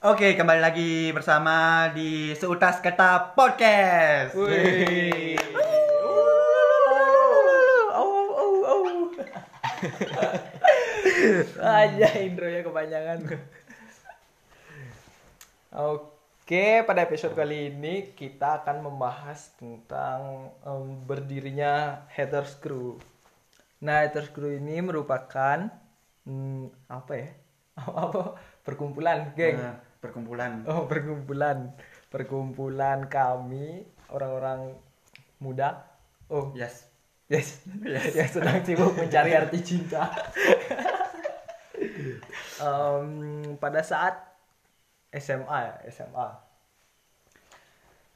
Oke, kembali lagi bersama di Seutas Kata Podcast. Wih. Aja intronya kepanjangan. Oke, pada episode kali ini kita akan membahas tentang em, berdirinya Haters Crew. Nah, Haters Crew ini merupakan hmm, apa ya? Apa? Perkumpulan geng. Nah, perkumpulan. Oh, perkumpulan. Perkumpulan kami orang-orang muda. Oh, Yes. yes. yang sedang sibuk mencari arti cinta. Em, pada saat SMA ya, SMA.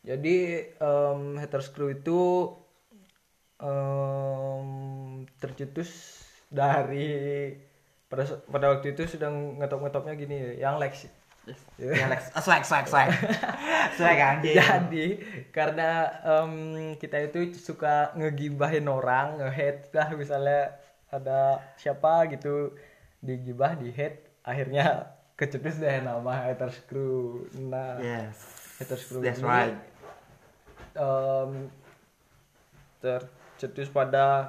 Jadi em, haters crew itu em, tercetus dari pada pada waktu itu sedang ngetop-ngetopnya gini yang Yes. Ya, Lex. Ah, swag, swag, swag. swag anjing. Jadi karena em, kita itu suka ngegibahin orang, nge-hate lah misalnya ada siapa gitu digibah, di hate, akhirnya kecetus deh nama haters crew. Nah, Yes. haters crew That's ini, right. em, tercetus pada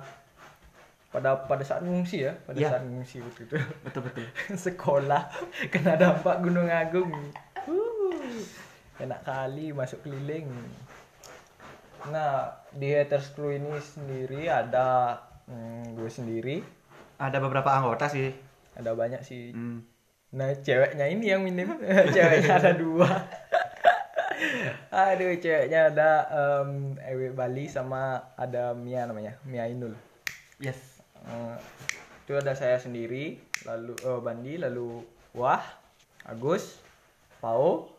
pada pada saat ngungsi ya, pada Iya. saat ngungsi waktu itu. Betul, betul. sekolah kena dampak Gunung Agung. Wuh, enak kali masuk keliling. Nah, di haters crew ini sendiri ada hmm, gue sendiri, Ada beberapa anggota sih. ada banyak sih. Hmm. Nah, ceweknya ini yang minim. ceweknya ada dua. Aduh, ceweknya ada em, Ewe Bali sama ada Mia namanya, Mia Inul. Yes. Eh, itu ada saya sendiri lalu eh, Bandi lalu Wah Agus Pau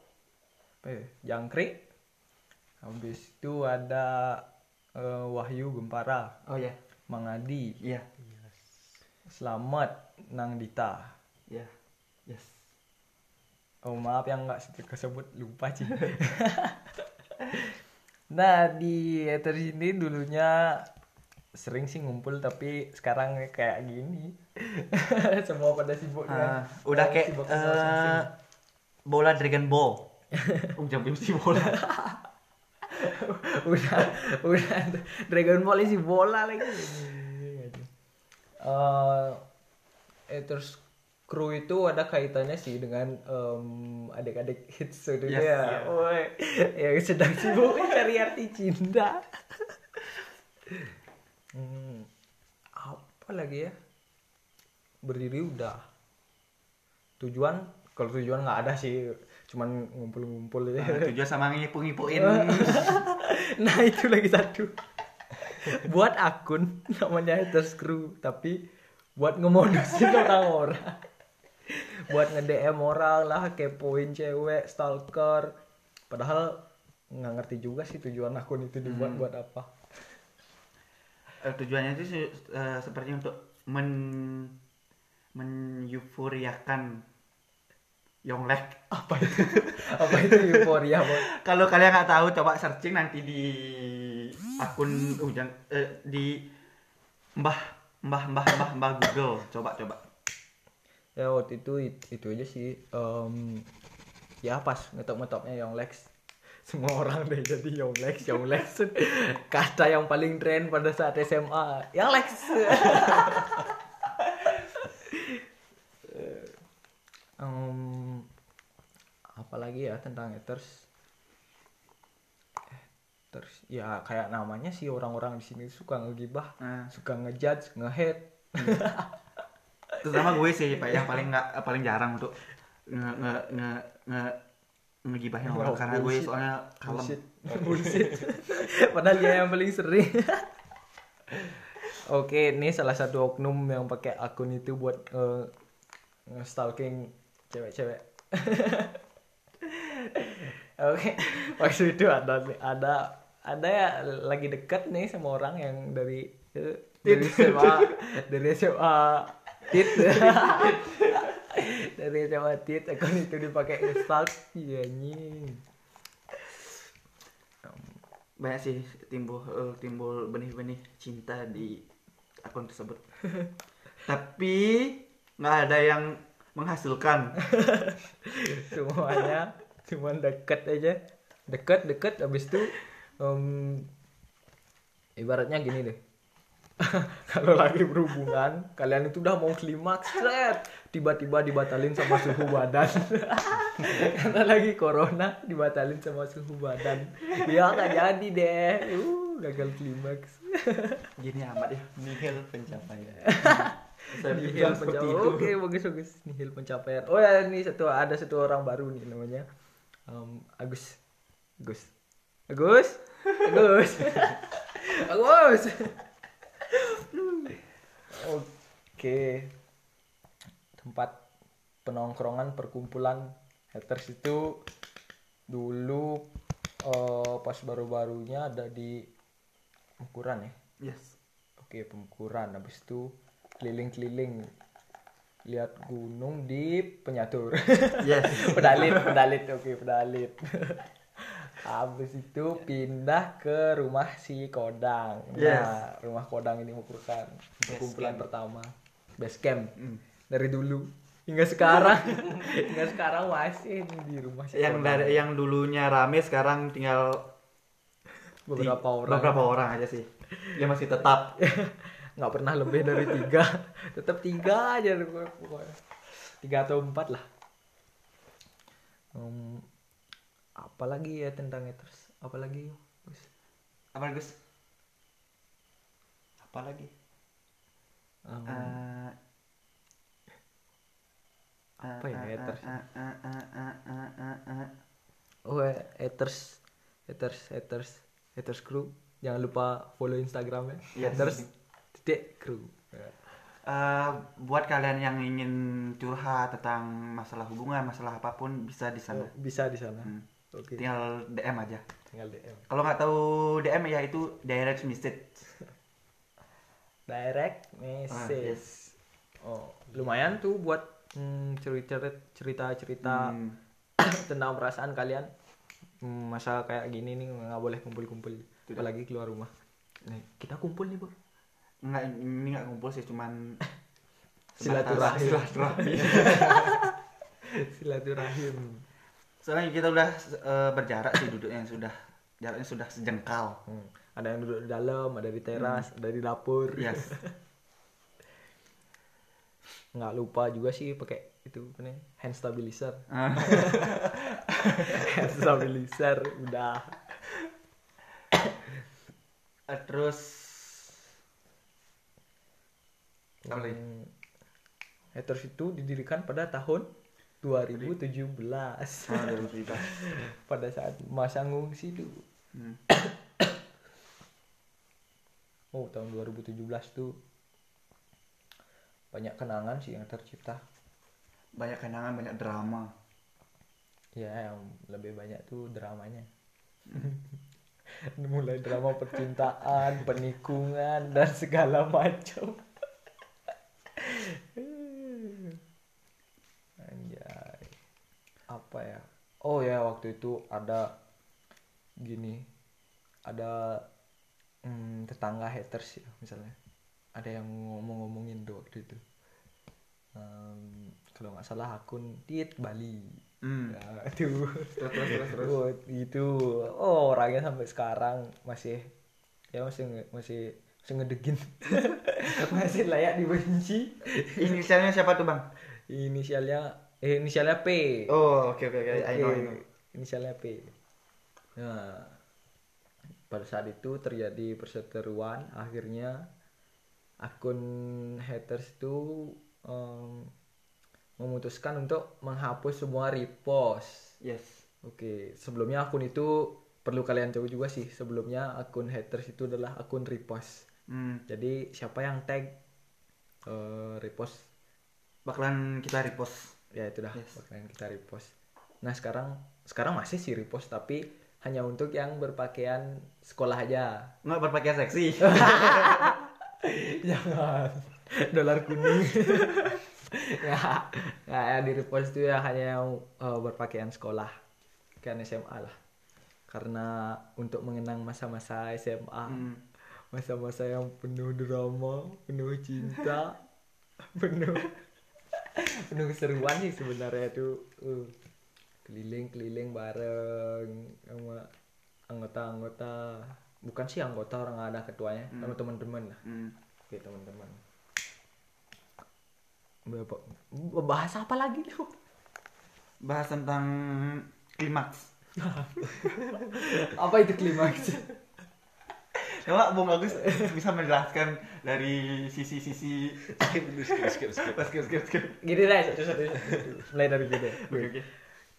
ya, Jangkrik habis itu ada eh, Wahyu Gempara Oh ya. Mang Adi Iya. Selamat Nang Dita Iya. Yes. oh maaf yang nggak kesebut lupa sih nah di Ether ini dulunya sering sih ngumpul tapi sekarang kayak gini semua pada sibuk kan udah kayak sibuk masing-masing. bola Dragon Ball. Ujang mesti bola. udah udah Dragon Ball isi bola lagi Eh, eh terus kru itu ada kaitannya sih dengan em, adik-adik hits itu Yes. Woi, yang sedang sibuk mencari arti cinta hmm, apa lagi ya? Berdiri udah. Tujuan kalau tujuan nggak ada sih cuman ngumpul-ngumpul ya Ah, Tujuan sama ngipu-ngipuin. nah itu lagi satu. Buat akun namanya haters crew tapi buat ngemodusin orang-orang buat nge DM orang lah kepoin cewek stalker. Padahal nggak ngerti juga sih tujuan akun itu dibuat buat apa Eh, tujuannya itu se- eh, seperti untuk men menyufuriakan Yonglek. apa itu apa itu euforia? Kalau kalian nggak tahu, coba searching nanti di akun ujang eh, di mbah mbah mbah mbah mbah Google. Coba coba. ya waktu itu it- itu aja sih em, ya pas ngetop-ngetopnya Young Lex semua orang deh jadi Young Lex Young Lex. Kata yang paling tren pada saat SMA Young Lex. Em, apalagi ya tentang haters? Haters ya kayak namanya sih orang-orang di sini suka ngegibah Nah, suka ngejudge nge-hate. Terutama gue sih pak yang paling nggak paling jarang untuk nge nge nge nge ngegibahin orang Oh, karena gue soalnya kalem. Bullshit. Bullshit. Padahal dia yang paling sering. Oke, ini salah satu oknum yang pakai akun itu buat eh, nge-stalking cewek-cewek. Oke, waktu itu ada ada ada ya lagi deket nih sama orang yang dari eh, dari SMA dari SMA dari SMA tit akun itu dipakai nge-stalk iya anjing. Banyak sih timbul eh, timbul benih-benih cinta di akun tersebut. Tapi nggak ada yang menghasilkan. Semuanya cuman deket aja. Deket deket habis itu em, ibaratnya gini deh kalau lagi berhubungan kalian itu udah mau klimaks set tiba-tiba dibatalin sama suhu badan. Karena lagi corona dibatalin sama suhu badan. Ya nggak jadi deh. Uh gagal klimaks. Gini amat ya. Nihil pencapaian. Saya nihil pencapaian. oke bagus bagus. Nihil pencapaian. Oh ya ini satu ada satu orang baru nih namanya. Em, Agus. Agus. Agus? Agus. Agus oke tempat penongkrongan perkumpulan haters itu dulu eh, pas baru-barunya ada di Pemkuran ya yes Oke, Pemkuran. Habis itu keliling-keliling lihat gunung di Penyatur. yes pedalit, pedalit. Oke, pedalit. Habis itu pindah ke rumah si Kodang. Yes. Nah, rumah Kodang ini merupakan perkumpulan camp. pertama. Base camp. Hmm. Dari dulu hingga sekarang. hingga sekarang masih di rumah si yang Kodang. dari yang dulunya rame sekarang tinggal beberapa ti- orang. beberapa orang aja sih dia masih tetap nggak pernah lebih dari tiga tetap tiga aja pokoknya tiga atau empat lah apalagi ya tentang haters apalagi Gus? apa Gus? Apalagi? Eh, Apa ya, haters? oh haters. Haters haters. Haters crew. Jangan lupa follow instagramnya. Yes. haters titik crew. Eh, buat kalian yang ingin curhat tentang masalah hubungan masalah apa pun bisa di sana. Oh, bisa di sana. Hmm. Oke. Tinggal DM aja. Tinggal dm kalau nggak tahu DM ya itu direct message. Direct Ah, message yes. oh lumayan tuh buat mm, cerita cerita cerita Hmm. tentang perasaan kalian. Hmm, masa kayak gini nih nggak boleh kumpul-kumpul. Apalagi keluar rumah. Nih kita kumpul nih bu. Nggak ini nggak kumpul sih cuman Silaturahim. sebatas silaturahmi silaturahim soalnya kita udah eh, berjarak sih duduknya sudah jaraknya sudah sejengkal. Hmm, ada yang duduk di dalam ada di teras ada di dapur. Yes. Nggak lupa juga sih pakai itu apa nih hand stabilizer. Hand stabilizer udah. Eh, terus? Hmm, haters itu didirikan pada tahun 2017 Ah, 2017. pada saat masa ngungsi dulu Hmm. Oh, tahun 2017 tuh banyak kenangan sih yang tercipta. banyak kenangan banyak drama Ya, yang lebih banyak tuh dramanya. Mulai drama percintaan, penikungan dan segala macam. Anjay. Apa ya? Oh ya, waktu itu ada gini. Ada hmm, tetangga haters ya misalnya. Ada yang ngomong-ngomongin tuh waktu itu. Em, kalau nggak salah akun Tit Bali. hmm. Ya, itu terus terus terus Oh, itu oh orangnya sampai sekarang masih ya masih masih masih ngedegin masih layak dibenci inisialnya siapa tuh bang inisialnya eh inisialnya P. Oh oke oke oke. I know, I know. inisialnya P. Nah pada saat itu terjadi perseteruan. Akhirnya akun haters itu em, memutuskan untuk menghapus semua repost. Yes. Oke, sebelumnya akun itu perlu kalian tahu juga sih. Sebelumnya akun haters itu adalah akun repost. hmm. Jadi siapa yang tag eh, repost? Bakalan kita repost ya itu dah Yes. bakalan kita repost. Nah sekarang sekarang masih sih repost tapi hanya untuk yang berpakaian sekolah aja. nggak berpakaian seksi Jangan dolar kuning. ya, ya, ya di repost itu ya hanya yang eh, berpakaian sekolah kan SMA lah. Karena untuk mengenang masa-masa SMA, Hmm. masa-masa yang penuh drama, penuh cinta, penuh penuh keseruan sih sebenarnya tuh uh, keliling-keliling bareng sama anggota-anggota. Bukan sih anggota orang ada ketuanya sama teman-teman lah. Hmm. oke teman-teman. Bahas apa lagi lu? Bahas tentang klimaks. apa itu klimaks Coba Bung Agus bisa menjelaskan dari sisi-sisi skip skip skip skip skip skip skip. gini deh satu satu mulai dari gini Oke oke.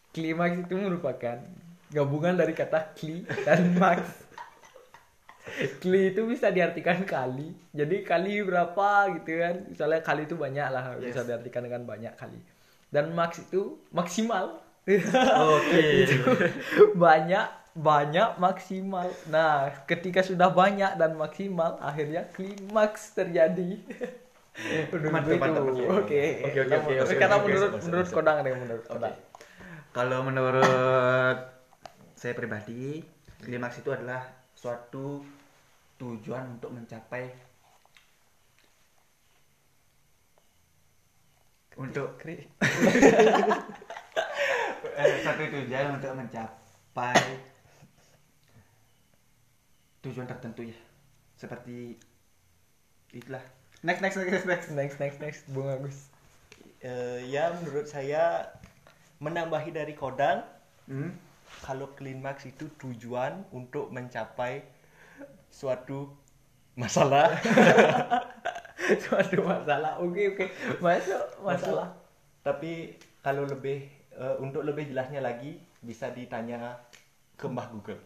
klimaks itu merupakan gabungan dari kata kli dan max kli itu bisa diartikan kali jadi kali berapa gitu kan misalnya kali itu banyak lah bisa Yes. diartikan dengan banyak kali dan max itu maksimal Oke. itu banyak banyak maksimal. Nah ketika sudah banyak dan maksimal akhirnya klimaks terjadi. Mantap, mantap, mantap. oke. Oke, oke, oke, karena menurut menurut kodang nih menurut kodang. Kalau menurut saya pribadi, klimaks itu adalah suatu tujuan untuk mencapai untuk Kri- eh, satu tujuan untuk mencapai tujuan tertentu ya. Seperti itulah. Next next next next. Next next next. Bung Agus Eh, ya menurut saya menambahi dari kodang hmm? kalau klimaks itu tujuan untuk mencapai suatu masalah. Suatu masalah. Oke oke. Masuk masalah. Tapi kalau lebih eh, untuk lebih jelasnya lagi bisa ditanya ke Mbah Google.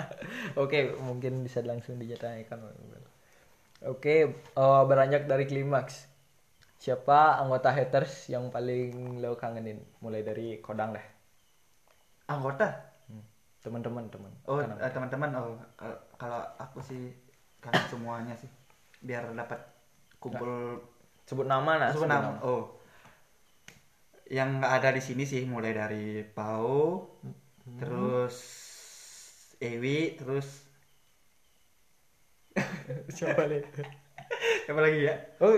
Oke mungkin bisa langsung ditanyakan oke eh, beranjak dari klimaks. Siapa anggota haters yang paling lo kangenin? Mulai dari kodang deh. Anggota? Hmm. teman-teman teman. Oh eh, teman-teman oh kal- kalau aku sih kan semuanya sih. Biar dapat kumpul sebut nama nah sebut nama. oh. Yang ada di sini sih mulai dari Pau terus Ewi terus siapa nih siapa lagi ya? Oh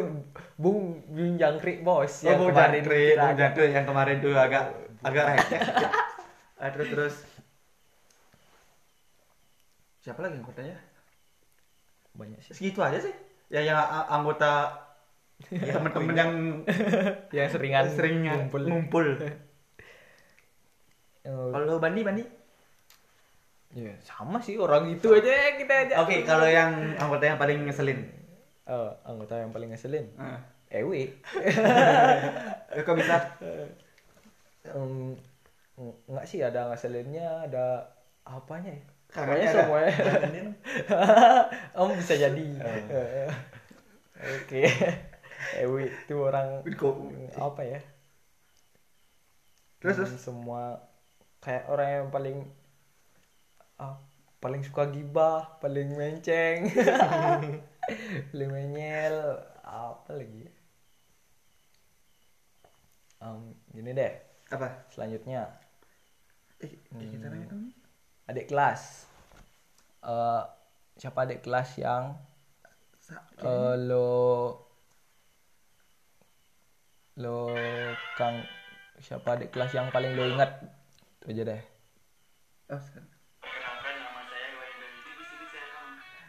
Bung Bung Jangkrik bos yang yang kemarin kemarin kita agak- Jangkrik, yang kemarin tuh agak agak receh. Ah, terus terus. Siapa lagi anggotanya? Banyak sih. Segitu aja sih. Ya yang anggota teman-teman yang yang seringan sering ngumpul. ngumpul. Oh, kalau Bandi Bandi ya, sama sih orang itu aja kita aja. Oke kalau yang anggota yang paling ngeselin. Oh, anggota yang paling ngeselin? Ah. Ewi. Kok bisa? Em, nggak sih ada ngeselinnya ada apanya ya? Pokoknya ada. semuanya. Om bisa jadi. Oke. Ewi itu orang apa ya? Terus, terus? semua kayak orang yang paling ah, paling suka gibah paling menceng paling menyel apa lagi? Em, gini deh. Apa? Selanjutnya. Eh, eh, kita nanya dong. adik kelas. Eh, siapa adik kelas yang eh, lo lo kang siapa adik kelas yang paling lo ingat? Itu aja deh. Oh,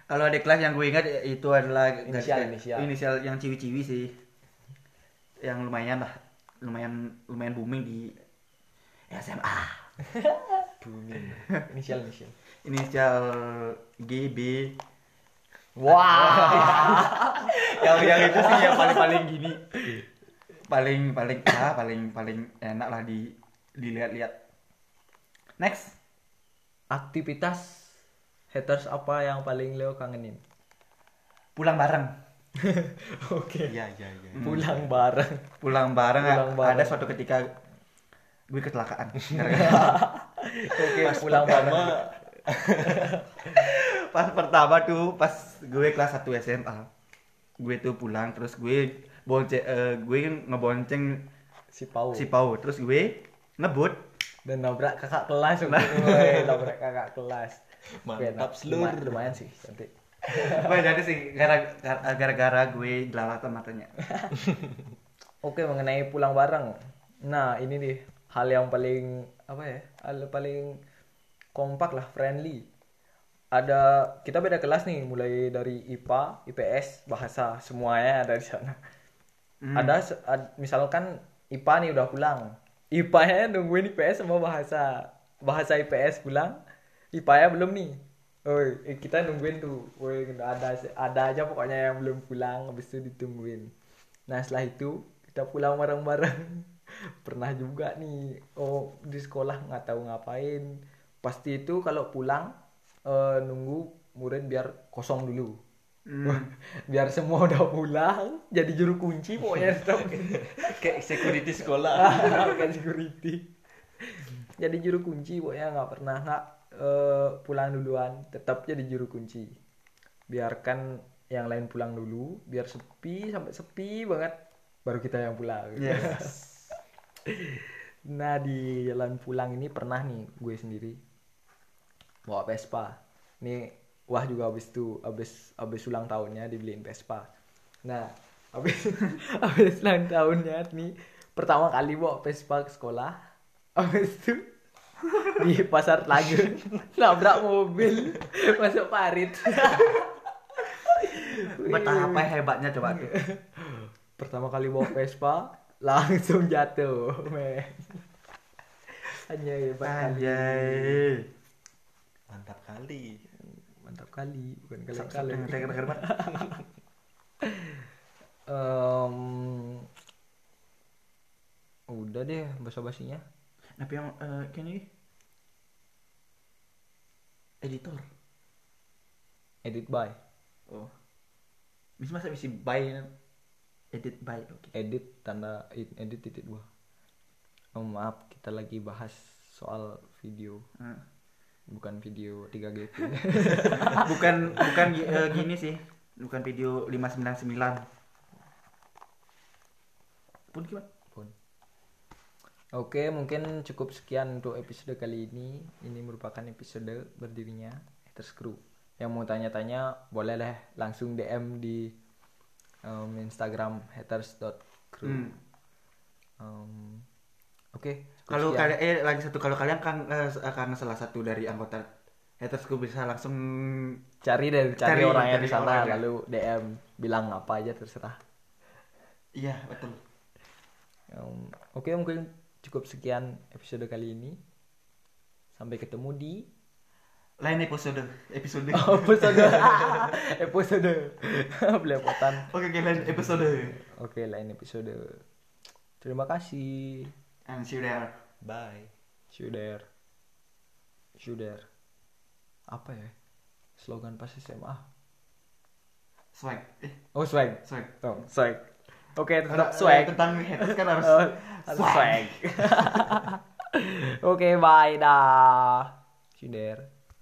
kalau adik kelas yang gue ingat itu adalah Inisial, inisial. inisial yang ciwi-ciwi sih. Yang lumayan lah lumayan lumayan booming di SMA booming. Inisial inisial. Inisial GB wah. Yang yang itu sih yang paling paling gini. Paling paling ah paling paling enak lah di dilihat-lihat. Next. Aktivitas haters apa yang paling lo kangenin? Pulang bareng. Oke. Iya iya iya pulang bareng. Pulang bareng, Pulang bareng. ada suatu ketika gue kecelakaan. Oke pulang bareng. Pertama pas pertama tuh pas gue kelas 1 SMA gue tuh pulang terus gue bonce eh, gue ngebonceng si Pau. si Pau. Terus gue ngebut. Dan nabrak kakak kelas. Woi, nabrak kakak kelas Mantap, Slur. lumayan, lumayan sih cantik Gue jadi sih gara- gara- gara-gara gue jelalatan matanya Oke, mengenai pulang bareng. Nah, ini nih hal yang paling apa ya? Hal paling kompak lah, friendly. Ada kita beda kelas nih, mulai dari IPA, IPS, bahasa semuanya ada di sana. Ada se- ad- misalkan IPA nih udah pulang. IPA-nya nungguin IPS sama bahasa. Bahasa IPS pulang, IPA-nya belum nih. Oh, kita nungguin tuh. Woi, ada ada aja pokoknya yang belum pulang, habis itu ditungguin. Nah, setelah itu kita pulang bareng-bareng. Pernah juga nih, oh di sekolah nggak tahu ngapain. Pasti itu kalau pulang eh, nunggu murid biar kosong dulu. biar semua udah pulang, jadi juru kunci pokoknya tetap Kayak security sekolah. kan security. Jadi juru kunci pokoknya nggak pernah nggak eh, pulang duluan, tetap jadi juru kunci. Biarkan yang lain pulang dulu, biar sepi sampai sepi banget, baru kita yang pulang. Yes. Nah di jalan pulang ini pernah nih gue sendiri bawa Vespa. Nih wah juga habis itu habis habis ulang tahunnya dibeliin Vespa. Nah habis habis ulang tahunnya nih pertama kali bawa Vespa ke sekolah. Habis itu di pasar Telaga nabrak mobil masuk parit. Betapa hebatnya coba tuh. Pertama kali bawa Vespa langsung jatuh, men. Hanya hebat kali. Anjay. Mantap kali. Mantap kali, bukan denger, Mat. Em, udah deh basa-basinya. Tapi yang eh, kayaknya ini editor. Edit by, Oh. Bisa masa bisa by edit by. Oke. edit tanda edit titik dua. Oh, maaf, kita lagi bahas soal video, Hmm. bukan video 3GP. bukan bukan eh, gini sih. Bukan video 599. Pun gimana? pun. Oke, mungkin cukup sekian untuk episode kali ini. Ini merupakan episode berdirinya Haters Crew. Yang mau tanya-tanya boleh deh langsung DM di em, Instagram haters.crew. Hmm. Em, Oke, cukup Kalau kalian eh lagi satu kalau kalian kan eh, karena salah satu dari anggota hatersku bisa langsung cari deh cari, Cari- orangnya di sana orangnya. lalu DM bilang apa aja terserah. iya betul. Em, Oke, mungkin cukup sekian episode kali ini. Sampai ketemu di Lain episode episode. Oh, episode episode belepotan Oke, oke lain episode. oke lain episode terima kasih And see you there. Bye. see you there see you there apa ya slogan pas SMA Swag. Eh, oh swag swag. oh swag oke tetap Ada- swag. eh, Tentang haters kan harus Oh, harus swag. oke bye dah. There